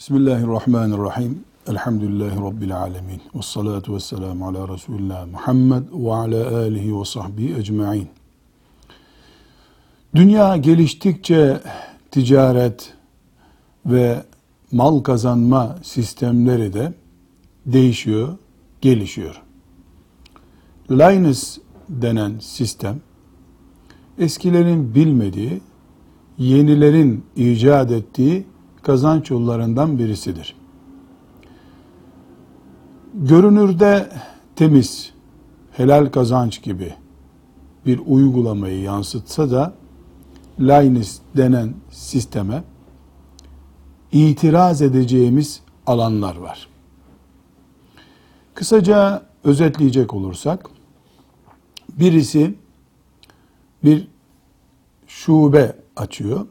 Bismillahirrahmanirrahim. Elhamdülillahi Rabbil alemin. Ve salatu ve selamu ala Resulullah Muhammed ve ala alihi ve sahbihi ecma'in. Dünya geliştikçe ticaret ve mal kazanma sistemleri de değişiyor, gelişiyor. Linus denen sistem, eskilerin bilmediği, yenilerin icat ettiği kazanç yollarından birisidir. Görünürde temiz, helal kazanç gibi bir uygulamayı yansıtsa da Linus denen sisteme itiraz edeceğimiz alanlar var. Kısaca özetleyecek olursak birisi bir şube açıyor.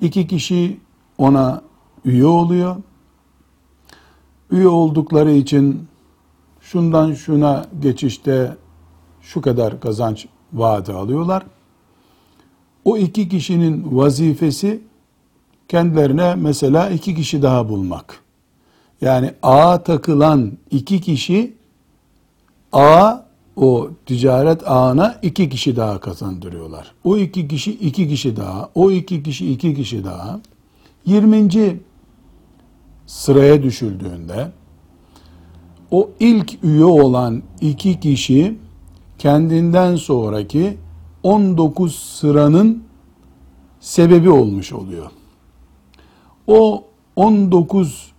İki kişi ona üye oluyor. Üye oldukları için şundan şuna geçişte şu kadar kazanç vaadi alıyorlar. O iki kişinin vazifesi kendilerine mesela iki kişi daha bulmak. Yani ağa takılan iki kişi ağa o ticaret ağına iki kişi daha kazandırıyorlar. O iki kişi iki kişi daha, o iki kişi iki kişi daha. 20. sıraya düşüldüğünde o ilk üye olan iki kişi kendinden sonraki 19 sıranın sebebi olmuş oluyor. O 19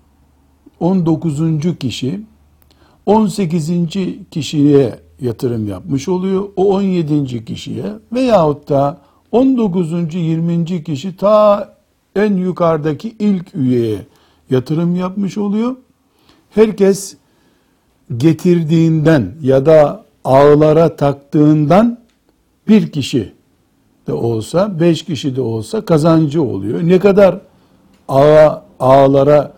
19. kişi 18. kişiye yatırım yapmış oluyor. O 17. kişiye veyahut da 19. 20. kişi ta en yukarıdaki ilk üyeye yatırım yapmış oluyor. Herkes getirdiğinden ya da ağlara taktığından bir kişi de olsa, beş kişi de olsa kazancı oluyor. Ne kadar ağa, ağlara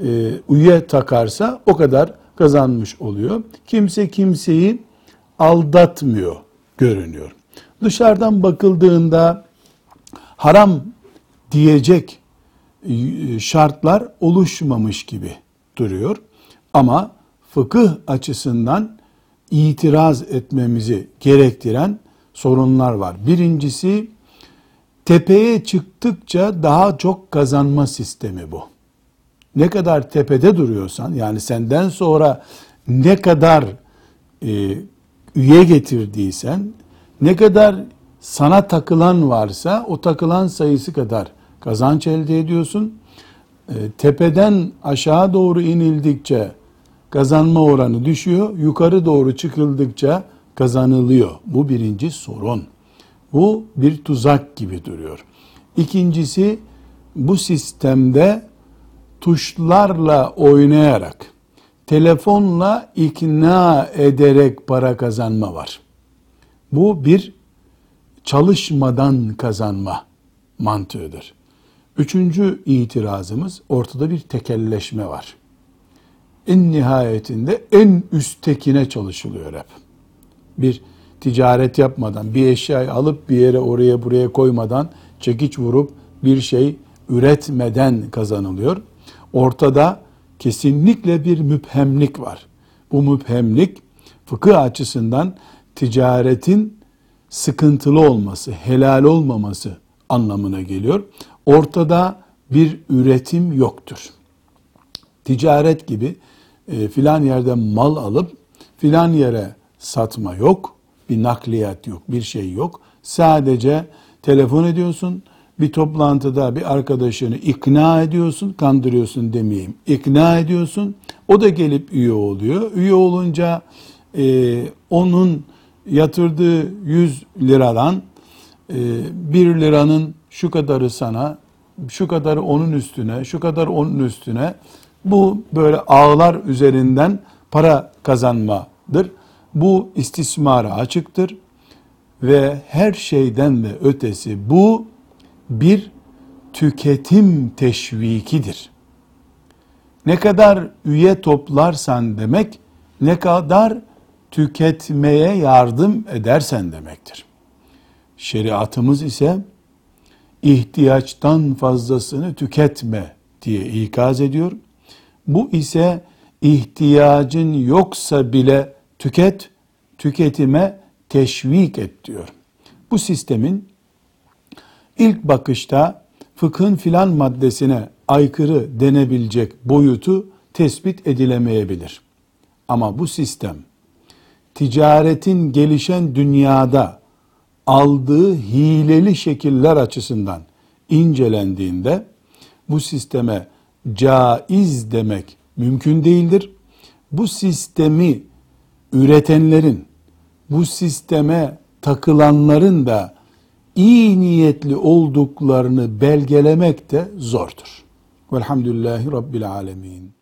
e, üye takarsa o kadar kazanmış oluyor. Kimse kimseyi aldatmıyor görünüyor. Dışarıdan bakıldığında haram diyecek e, şartlar oluşmamış gibi duruyor. Ama fıkıh açısından itiraz etmemizi gerektiren sorunlar var. Birincisi tepeye çıktıkça daha çok kazanma sistemi bu. Ne kadar tepede duruyorsan yani senden sonra ne kadar e, üye getirdiysen ne kadar sana takılan varsa o takılan sayısı kadar kazanç elde ediyorsun. E, tepeden aşağı doğru inildikçe kazanma oranı düşüyor. Yukarı doğru çıkıldıkça kazanılıyor. Bu birinci sorun. Bu bir tuzak gibi duruyor. İkincisi bu sistemde tuşlarla oynayarak, telefonla ikna ederek para kazanma var. Bu bir çalışmadan kazanma mantığıdır. Üçüncü itirazımız ortada bir tekelleşme var. En nihayetinde en üsttekine çalışılıyor hep. Bir ticaret yapmadan, bir eşyayı alıp bir yere oraya buraya koymadan, çekiç vurup bir şey üretmeden kazanılıyor. Ortada kesinlikle bir müphemlik var. Bu müphemlik fıkıh açısından ticaretin sıkıntılı olması, helal olmaması anlamına geliyor. Ortada bir üretim yoktur. Ticaret gibi e, filan yerde mal alıp filan yere satma yok. Bir nakliyat yok, bir şey yok. Sadece telefon ediyorsun, bir toplantıda bir arkadaşını ikna ediyorsun, kandırıyorsun demeyeyim. İkna ediyorsun, o da gelip üye oluyor. Üye olunca e, onun yatırdığı 100 liradan e, 1 liranın şu kadarı sana, şu kadarı onun üstüne, şu kadar onun üstüne bu böyle ağlar üzerinden para kazanmadır. Bu istismara açıktır ve her şeyden de ötesi bu bir tüketim teşvikidir. Ne kadar üye toplarsan demek ne kadar tüketmeye yardım edersen demektir. Şeriatımız ise ihtiyaçtan fazlasını tüketme diye ikaz ediyor. Bu ise ihtiyacın yoksa bile tüket, tüketime teşvik et diyor. Bu sistemin ilk bakışta fıkhın filan maddesine aykırı denebilecek boyutu tespit edilemeyebilir. Ama bu sistem ticaretin gelişen dünyada aldığı hileli şekiller açısından incelendiğinde bu sisteme caiz demek mümkün değildir. Bu sistemi üretenlerin, bu sisteme takılanların da iyi niyetli olduklarını belgelemek de zordur. Velhamdülillahi Rabbil Alemin.